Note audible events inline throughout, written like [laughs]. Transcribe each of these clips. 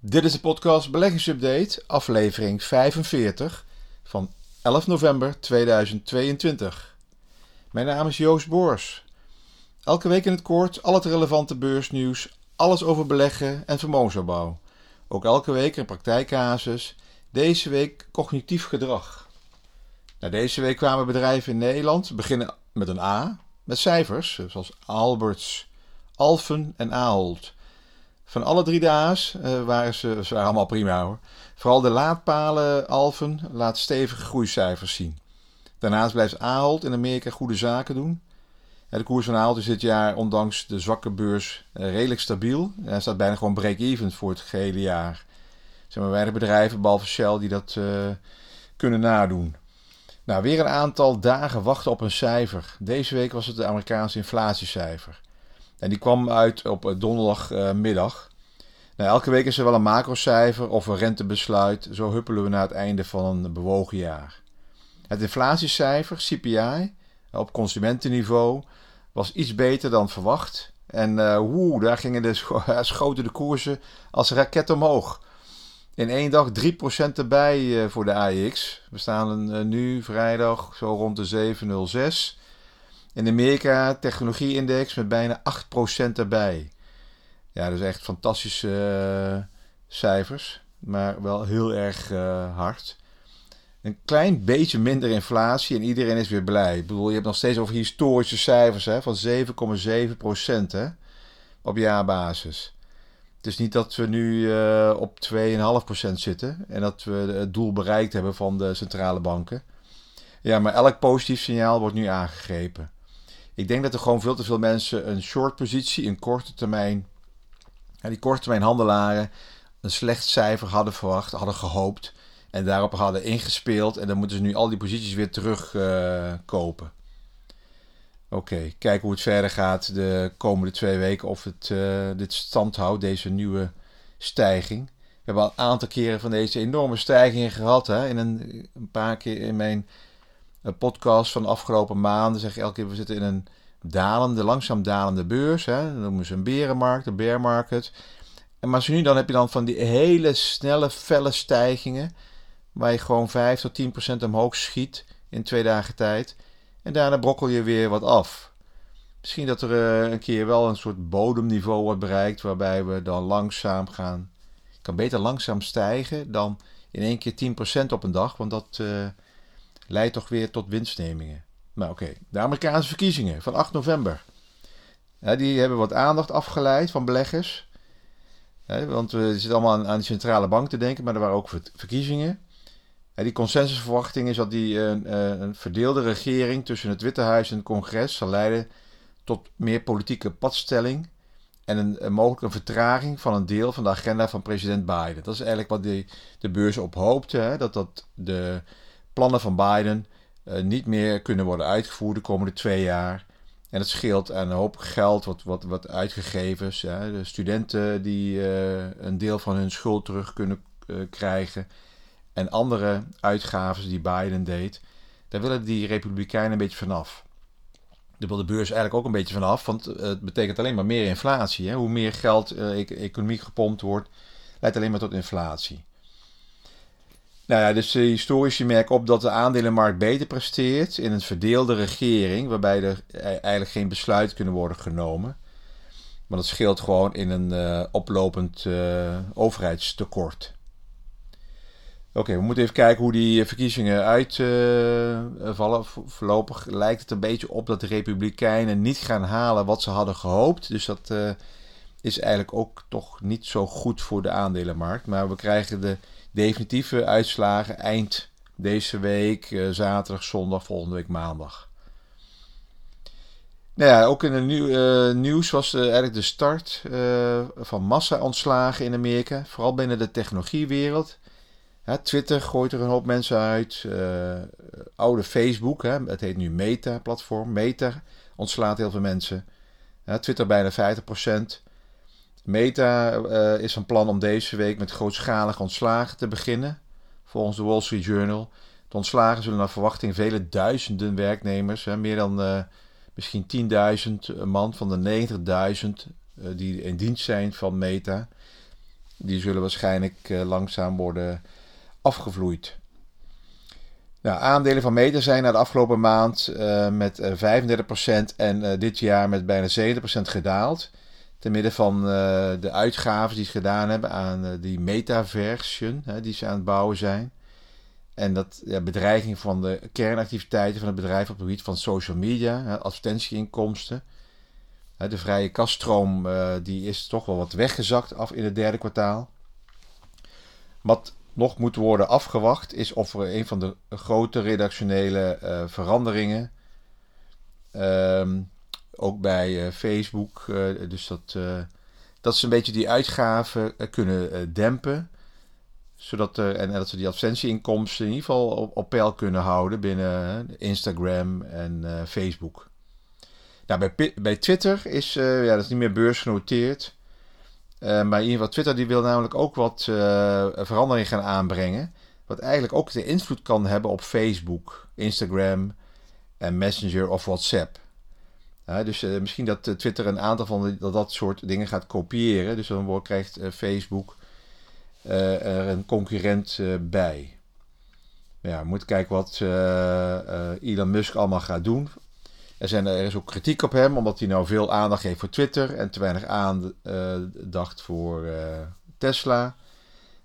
Dit is de podcast Beleggingsupdate, aflevering 45 van 11 november 2022. Mijn naam is Joost Boors. Elke week in het kort al het relevante beursnieuws, alles over beleggen en vermogensopbouw. Ook elke week een praktijkcasus, deze week cognitief gedrag. Nou, deze week kwamen bedrijven in Nederland, beginnen met een A, met cijfers, zoals Alberts, Alphen en Ahold. Van alle drie de A's uh, waren ze, ze allemaal prima hoor. Vooral de laadpalen Alphen laat stevige groeicijfers zien. Daarnaast blijft Ahold in Amerika goede zaken doen. De koers van Ahold is dit jaar, ondanks de zwakke beurs, eh, redelijk stabiel. Hij staat bijna gewoon break-even voor het gehele jaar. Zijn maar weinig bedrijven, behalve Shell, die dat uh, kunnen nadoen. Nou, weer een aantal dagen wachten op een cijfer. Deze week was het de Amerikaanse inflatiecijfer. En die kwam uit op donderdagmiddag. Nou, elke week is er wel een macrocijfer of een rentebesluit. Zo huppelen we naar het einde van een bewogen jaar. Het inflatiecijfer, CPI, op consumentenniveau, was iets beter dan verwacht. En uh, woe, daar gingen de [laughs] schoten de koersen als raket omhoog. In één dag 3% erbij uh, voor de AX. We staan nu vrijdag zo rond de 706. In Amerika technologieindex met bijna 8% erbij. Ja, dus echt fantastische uh, cijfers, maar wel heel erg uh, hard. Een klein beetje minder inflatie en iedereen is weer blij. Ik bedoel, je hebt nog steeds over historische cijfers hè, van 7,7% hè, op jaarbasis. Het is niet dat we nu uh, op 2,5% zitten en dat we het doel bereikt hebben van de centrale banken. Ja, maar elk positief signaal wordt nu aangegrepen. Ik denk dat er gewoon veel te veel mensen een short positie, een korte termijn, ja, die korte termijn handelaren, een slecht cijfer hadden verwacht, hadden gehoopt en daarop hadden ingespeeld. En dan moeten ze nu al die posities weer terugkopen. Uh, Oké, kijken hoe het verder gaat de komende twee weken. Of het uh, dit stand houdt, deze nieuwe stijging. We hebben al een aantal keren van deze enorme stijgingen gehad. Hè? In een, een paar keer in mijn podcast van de afgelopen maanden zeg ik elke keer, we zitten in een dalende, langzaam dalende beurs. Hè? Noemen ze een berenmarkt, een bear market. En maar nu dan heb je dan van die hele snelle, felle stijgingen, waar je gewoon 5 tot 10 procent omhoog schiet in twee dagen tijd. En daarna brokkel je weer wat af. Misschien dat er uh, een keer wel een soort bodemniveau wordt bereikt, waarbij we dan langzaam gaan. Kan beter langzaam stijgen dan in één keer 10% op een dag, want dat... Uh, leidt toch weer tot winstnemingen. Maar oké, okay. de Amerikaanse verkiezingen van 8 november. Die hebben wat aandacht afgeleid van beleggers. Want we zitten allemaal aan, de centrale bank te denken, maar er waren ook verkiezingen. Die consensusverwachting is dat die uh, een verdeelde regering tussen het Witte Huis en het congres zal leiden tot meer politieke padstelling en een, een mogelijk een vertraging van een deel van de agenda van president Biden. Dat is eigenlijk wat de beurs op hoopte, hè, dat dat de plannen van Biden uh, niet meer kunnen worden uitgevoerd de komende twee jaar. En het scheelt aan een hoop geld wat, wat, wat uitgegeven is. De studenten die uh, een deel van hun schuld terug kunnen uh, krijgen. En andere uitgaven die Biden deed. Daar willen die Republikeinen een beetje vanaf. Daar wil de beurs eigenlijk ook een beetje vanaf. Want het betekent alleen maar meer inflatie. Hè. Hoe meer geld de economie gepompt wordt, leidt alleen maar tot inflatie. Nou ja, dus de historici merken op dat de aandelenmarkt beter presteert in een verdeelde regering, waarbij er e- eigenlijk geen besluit kunnen worden genomen. Maar dat scheelt gewoon in een uh, oplopend uh, overheidstekort. Oké, we moeten even kijken hoe die verkiezingen uitvallen. Voorlopig lijkt het een beetje op dat de Republikeinen niet gaan halen wat ze hadden gehoopt. Dus dat is eigenlijk ook toch niet zo goed voor de aandelenmarkt. Maar we krijgen de definitieve uitslagen eind deze week, uh, zaterdag, zondag, volgende week maandag. Nou ja, ook in het uh, nieuws was uh, eigenlijk de start van massa-ontslagen in Amerika, vooral binnen de technologiewereld. Twitter gooit er een hoop mensen uit. oude Facebook, hè, het heet nu Meta-platform. Meta ontslaat heel veel mensen. Twitter bijna 50%. Meta uh, is van plan om deze week met grootschalige ontslagen te beginnen, volgens de Wall Street Journal. De ontslagen zullen naar verwachting vele duizenden werknemers, hè, meer dan uh, misschien 10.000 man van de 90.000 uh, die in dienst zijn van Meta. die zullen waarschijnlijk langzaam worden afgevloeid. Nou, aandelen van Meta zijn na de afgelopen maand met 35% en dit jaar met bijna 70% gedaald. Ten midden van de uitgaven die ze gedaan hebben aan die metaversion die ze aan het bouwen zijn. En dat ja, bedreiging van de kernactiviteiten van het bedrijf op het gebied van social media, advertentieinkomsten. De vrije kaststroom uh, die is toch wel wat weggezakt af in het derde kwartaal. Wat nog moet worden afgewacht is of er een van de grote redactionele veranderingen, um, ook bij uh, Facebook, dus dat, dat ze een beetje die uitgaven kunnen dempen zodat er, en, dat ze die advertentieinkomsten in ieder geval op, peil kunnen houden binnen Instagram en uh, Facebook. Nou, bij, bij Twitter is, uh, ja, dat is niet meer beursgenoteerd. Uh, maar in Twitter die wil namelijk ook wat verandering gaan aanbrengen. Wat eigenlijk ook de invloed kan hebben op Facebook, Instagram en Messenger of WhatsApp. Dus misschien dat Twitter een aantal van dat, soort dingen gaat kopiëren. Dus dan krijgt Facebook uh, er een concurrent bij. Ja, we moeten kijken wat Elon Musk allemaal gaat doen. Er, zijn, er is ook kritiek op hem, omdat hij nou veel aandacht heeft voor Twitter en te weinig aandacht voor Tesla.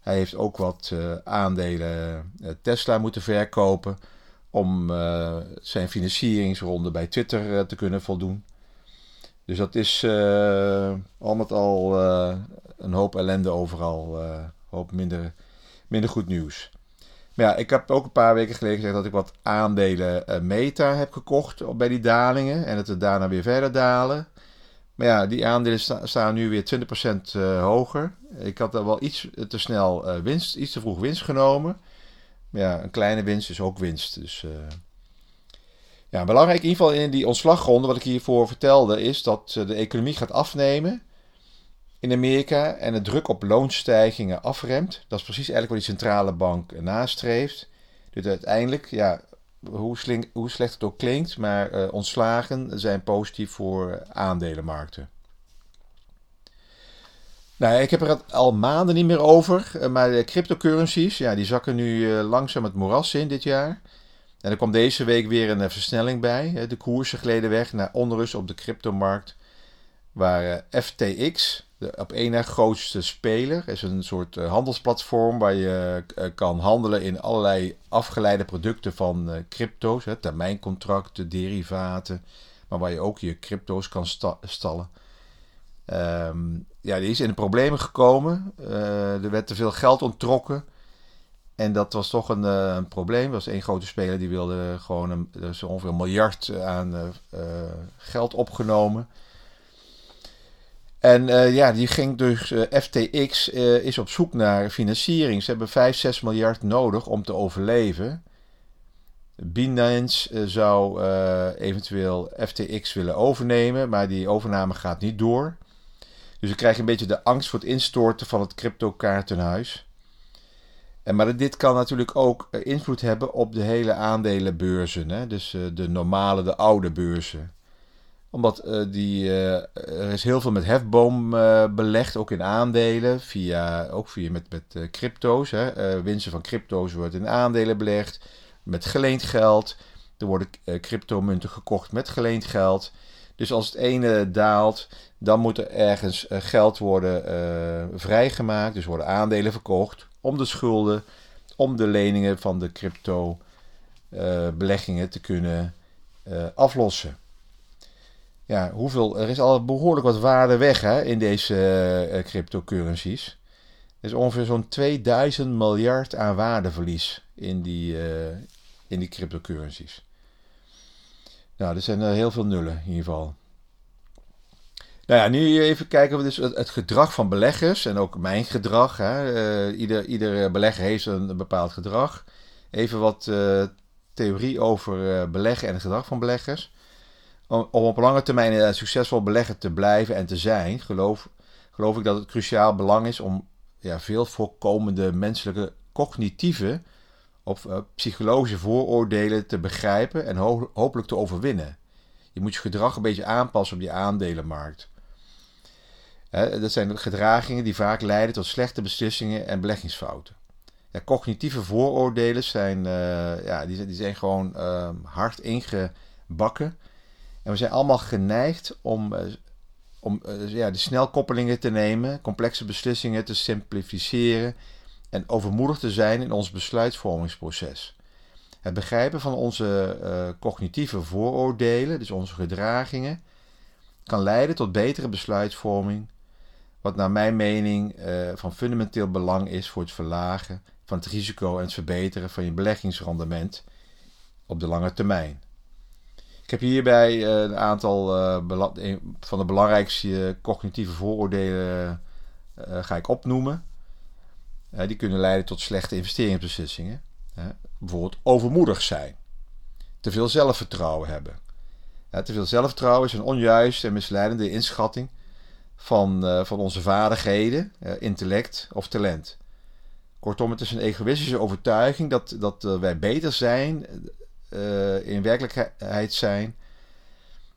Hij heeft ook wat aandelen Tesla moeten verkopen om zijn financieringsronde bij Twitter te kunnen voldoen. Dus dat is al met al een hoop ellende overal hoop minder, minder goed nieuws. Maar ja, ik heb ook een paar weken geleden gezegd dat ik wat aandelen Meta heb gekocht bij die dalingen. En dat het daarna weer verder dalen. Maar ja, die aandelen staan nu weer 20% uh, eh, hoger. Ik had er wel iets te snel winst, iets te vroeg winst genomen. Ja, een kleine winst is ook winst. Dus ja, belangrijk in ieder geval in die ontslagronde, wat ik hiervoor vertelde, is dat de economie gaat afnemen in Amerika en de druk op loonstijgingen afremt. Dat is precies eigenlijk wat die centrale bank nastreeft. Dus uiteindelijk, ja, hoe, slink, hoe slecht het ook klinkt, maar uh, ontslagen zijn positief voor aandelenmarkten. Nou, ik heb er al maanden niet meer over, eh, maar de cryptocurrencies, ja, die zakken nu eh, langzaam het moeras in dit jaar. En er kwam deze week weer een versnelling bij. De koersen gleden weg naar onrust op de cryptomarkt, waar FTX, de op één na grootste speler. is een soort handelsplatform waar je kan handelen in allerlei afgeleide producten van crypto's. Termijncontracten, derivaten. Maar waar je ook je crypto's kan sta stallen. Ja, die is in de problemen gekomen. er werd te veel geld onttrokken. En dat was toch een, een probleem. Er was één grote speler die wilde gewoon een, ongeveer een miljard aan geld opgenomen. En ja, die ging dus, eh, FTX eh, is op zoek naar financiering. Ze hebben 5, 6 miljard nodig om te overleven. Binance zou eventueel FTX willen overnemen, maar die overname gaat niet door. Dus we krijgen een beetje de angst voor het instorten van het crypto-kaartenhuis. En, maar dit kan natuurlijk ook invloed hebben op de hele aandelenbeurzen. Hè? Dus de normale, de oude beurzen omdat uh, die, er is heel veel met hefboom uh, belegd, ook in aandelen, via, ook via met, met crypto's. Hè. winsten van crypto's worden in aandelen belegd, met geleend geld. Er worden cryptomunten gekocht met geleend geld. Dus als het ene daalt, dan moet er ergens geld worden vrijgemaakt. Dus worden aandelen verkocht om de schulden, om de leningen van de crypto beleggingen te kunnen aflossen ja, hoeveel, er is al behoorlijk wat waarde weg hè, in deze cryptocurrencies. Er is ongeveer zo'n 2000 miljard aan waardeverlies in die, in die cryptocurrencies. Nou, er zijn er heel veel nullen in ieder geval. Nou ja, nu even kijken dus het, gedrag van beleggers en ook mijn gedrag. Hè. Uh, ieder, ieder belegger heeft een, bepaald gedrag. Even wat theorie over beleggen en het gedrag van beleggers om, op lange termijn een succesvol belegger te blijven en te zijn, geloof, geloof ik dat het cruciaal belang is om ja, veel voorkomende menselijke cognitieve of uh, psychologische vooroordelen te begrijpen en ho hopelijk te overwinnen. Je moet je gedrag een beetje aanpassen op die aandelenmarkt. dat zijn gedragingen die vaak leiden tot slechte beslissingen en beleggingsfouten. Ja, cognitieve vooroordelen zijn, uh, ja, die, die zijn gewoon uh, hard ingebakken. En we zijn allemaal geneigd om, uh, om ja, de snelkoppelingen te nemen, complexe beslissingen te simplificeren en overmoedig te zijn in ons besluitvormingsproces. Het begrijpen van onze cognitieve vooroordelen, dus onze gedragingen, kan leiden tot betere besluitvorming, wat naar mijn mening van fundamenteel belang is voor het verlagen van het risico en het verbeteren van je beleggingsrendement op de lange termijn. Ik heb hierbij eh, een aantal eh, van de belangrijkste cognitieve vooroordelen ga ik opnoemen. Die kunnen leiden tot slechte investeringsbeslissingen. bijvoorbeeld overmoedig zijn. Te veel zelfvertrouwen hebben. te veel zelfvertrouwen is een onjuiste en misleidende inschatting van, van onze vaardigheden, intellect of talent. Kortom, het is een egoïstische overtuiging dat, dat wij beter zijn, in werkelijkheid zijn.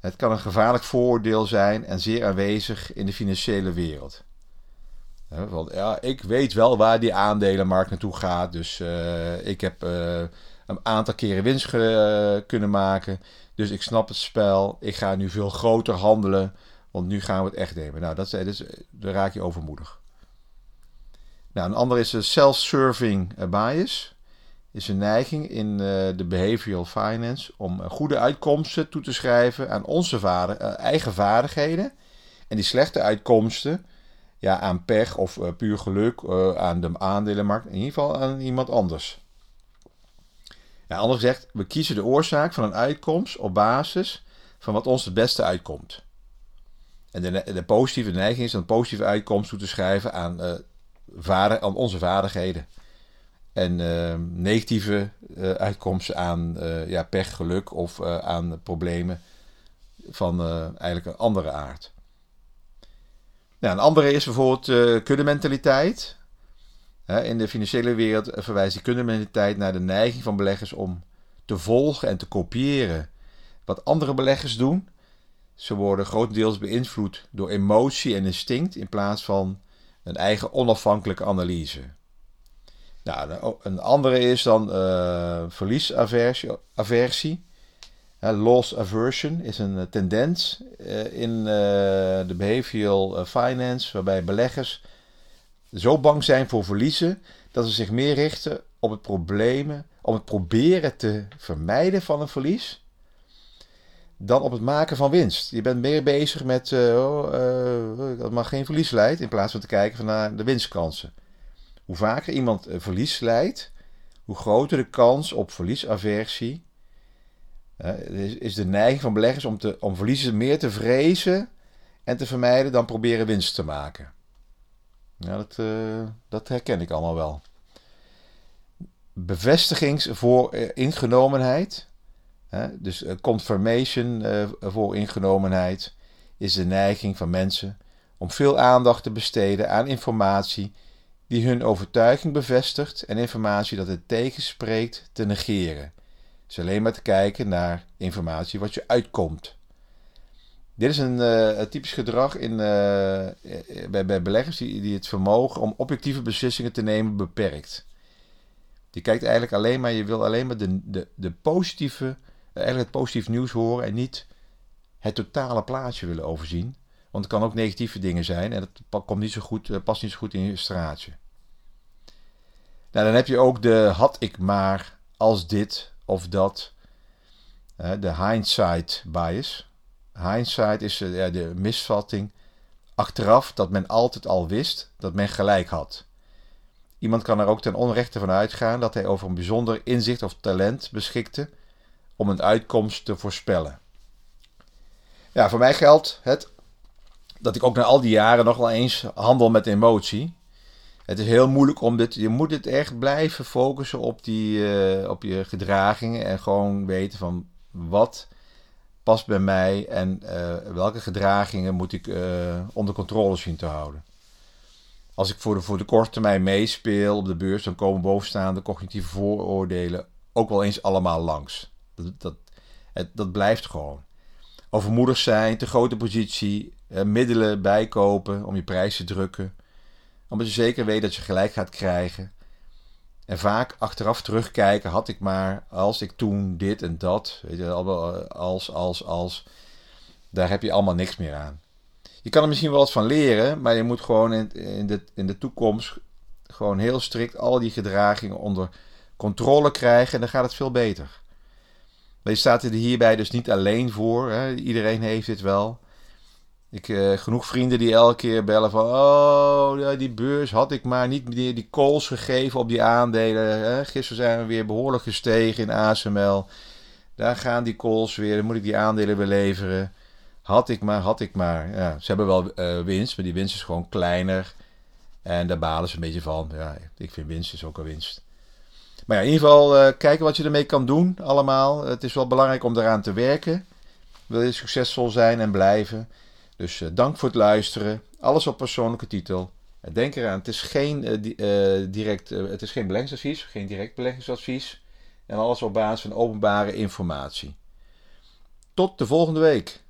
Het kan een gevaarlijk vooroordeel zijn en zeer aanwezig in de financiële wereld. Ja, ik weet wel waar die aandelenmarkt naartoe gaat, dus uh, ik heb een aantal keren winst kunnen maken. Dus ik snap het spel. Ik ga nu veel groter handelen, want nu gaan we het echt nemen. Nou, dat, dus, daar raak je overmoedig. Nou, een ander is de self-serving eh, bias. Is een neiging in de behavioral finance om goede uitkomsten toe te schrijven aan onze vader, eigen vaardigheden. En die slechte uitkomsten ja, aan pech of puur geluk, aan de aandelenmarkt, in ieder geval aan iemand anders. Ja, anders gezegd, we kiezen de oorzaak van een uitkomst op basis van wat ons het beste uitkomt. En de, de positieve neiging is een positieve uitkomst toe te schrijven aan vader, aan onze vaardigheden. En uh, negatieve uitkomsten aan ja, pech, geluk of aan problemen van eigenlijk een andere aard. Nou, een andere is bijvoorbeeld uh, kundementaliteit. in de financiële wereld verwijst die kundementaliteit naar de neiging van beleggers om te volgen en te kopiëren wat andere beleggers doen. Ze worden grotendeels beïnvloed door emotie en instinct in plaats van een eigen onafhankelijke analyse. Nou, een andere is dan uh, verliesaversie. Loss aversion is een eh, tendens uh, in uh, de behavioral finance, waarbij beleggers zo bang zijn voor verliezen dat ze zich meer richten op het problemen, om het proberen te vermijden van een verlies dan op het maken van winst. Je bent meer bezig met oh, dat mag geen verlies leidt, in plaats van te kijken naar de winstkansen. Hoe vaker iemand verlies leidt, hoe groter de kans op verliesaversie uh, is de neiging van beleggers om, te, om verliezen meer te vrezen en te vermijden dan proberen winst te maken. Ja, dat, dat herken ik allemaal wel. Bevestigings voor ingenomenheid dus uh, confirmation voor ingenomenheid is de neiging van mensen om veel aandacht te besteden aan informatie die hun overtuiging bevestigt en informatie dat het tegenspreekt te negeren. Dus alleen maar te kijken naar informatie wat je uitkomt. Dit is een, uh, typisch gedrag in, bij, bij, beleggers die, die het vermogen om objectieve beslissingen te nemen beperkt. Je kijkt eigenlijk alleen maar, je wil alleen maar de, de, de positieve eigenlijk het positief nieuws horen en niet het totale plaatje willen overzien. Want er kan ook negatieve dingen zijn en dat komt niet zo goed, eh, past niet zo goed in je straatje. Nou, dan heb je ook de had ik maar als dit of dat. De hindsight bias. Hindsight is eh, de misvatting achteraf dat men altijd al wist dat men gelijk had. Iemand kan er ook ten onrechte van uitgaan dat hij over een bijzonder inzicht of talent beschikte om een uitkomst te voorspellen. Ja, voor mij geldt het dat ik ook na al die jaren nog wel eens handel met emotie. Het is heel moeilijk om dit. Je moet het echt blijven focussen op, die, uh, op je gedragingen. En gewoon weten van wat past bij mij en uh, welke gedragingen moet ik uh, onder controle zien te houden. Als ik voor de, voor de korte termijn meespeel op de beurs, dan komen bovenstaande cognitieve vooroordelen ook wel eens allemaal langs. Dat, dat, het, dat blijft gewoon. Overmoedig zijn, te grote positie, middelen bijkopen om je prijs te drukken. Omdat je zeker weet dat je gelijk gaat krijgen. En vaak achteraf terugkijken, had ik maar, als ik toen dit en dat, weet je, als, als, als, daar heb je allemaal niks meer aan. Je kan er misschien wel wat van leren, maar je moet gewoon in, in, de, in de toekomst gewoon heel strikt al die gedragingen onder controle krijgen en dan gaat het veel beter. Maar je staat er hierbij dus niet alleen voor. Hè? Iedereen heeft dit wel. Ik uh, genoeg vrienden die elke keer bellen van... Oh, die beurs had ik maar niet meer die calls gegeven op die aandelen. Gisteren zijn we weer behoorlijk gestegen in ASML. Daar gaan die calls weer. Dan moet ik die aandelen weer leveren. Had ik maar, had ik maar. Ja, ze hebben wel uh, winst, maar die winst is gewoon kleiner. En daar balen ze een beetje van. Ja, ik vind winst is ook een winst. Maar ja, in ieder geval uh, kijken wat je ermee kan doen allemaal. Het is wel belangrijk om eraan te werken. Wil je succesvol zijn en blijven. Dus uh, dank voor het luisteren. Alles op persoonlijke titel. denk eraan, het is geen, uh, direct, het is geen beleggingsadvies, geen direct beleggingsadvies. En alles op basis van openbare informatie. Tot de volgende week.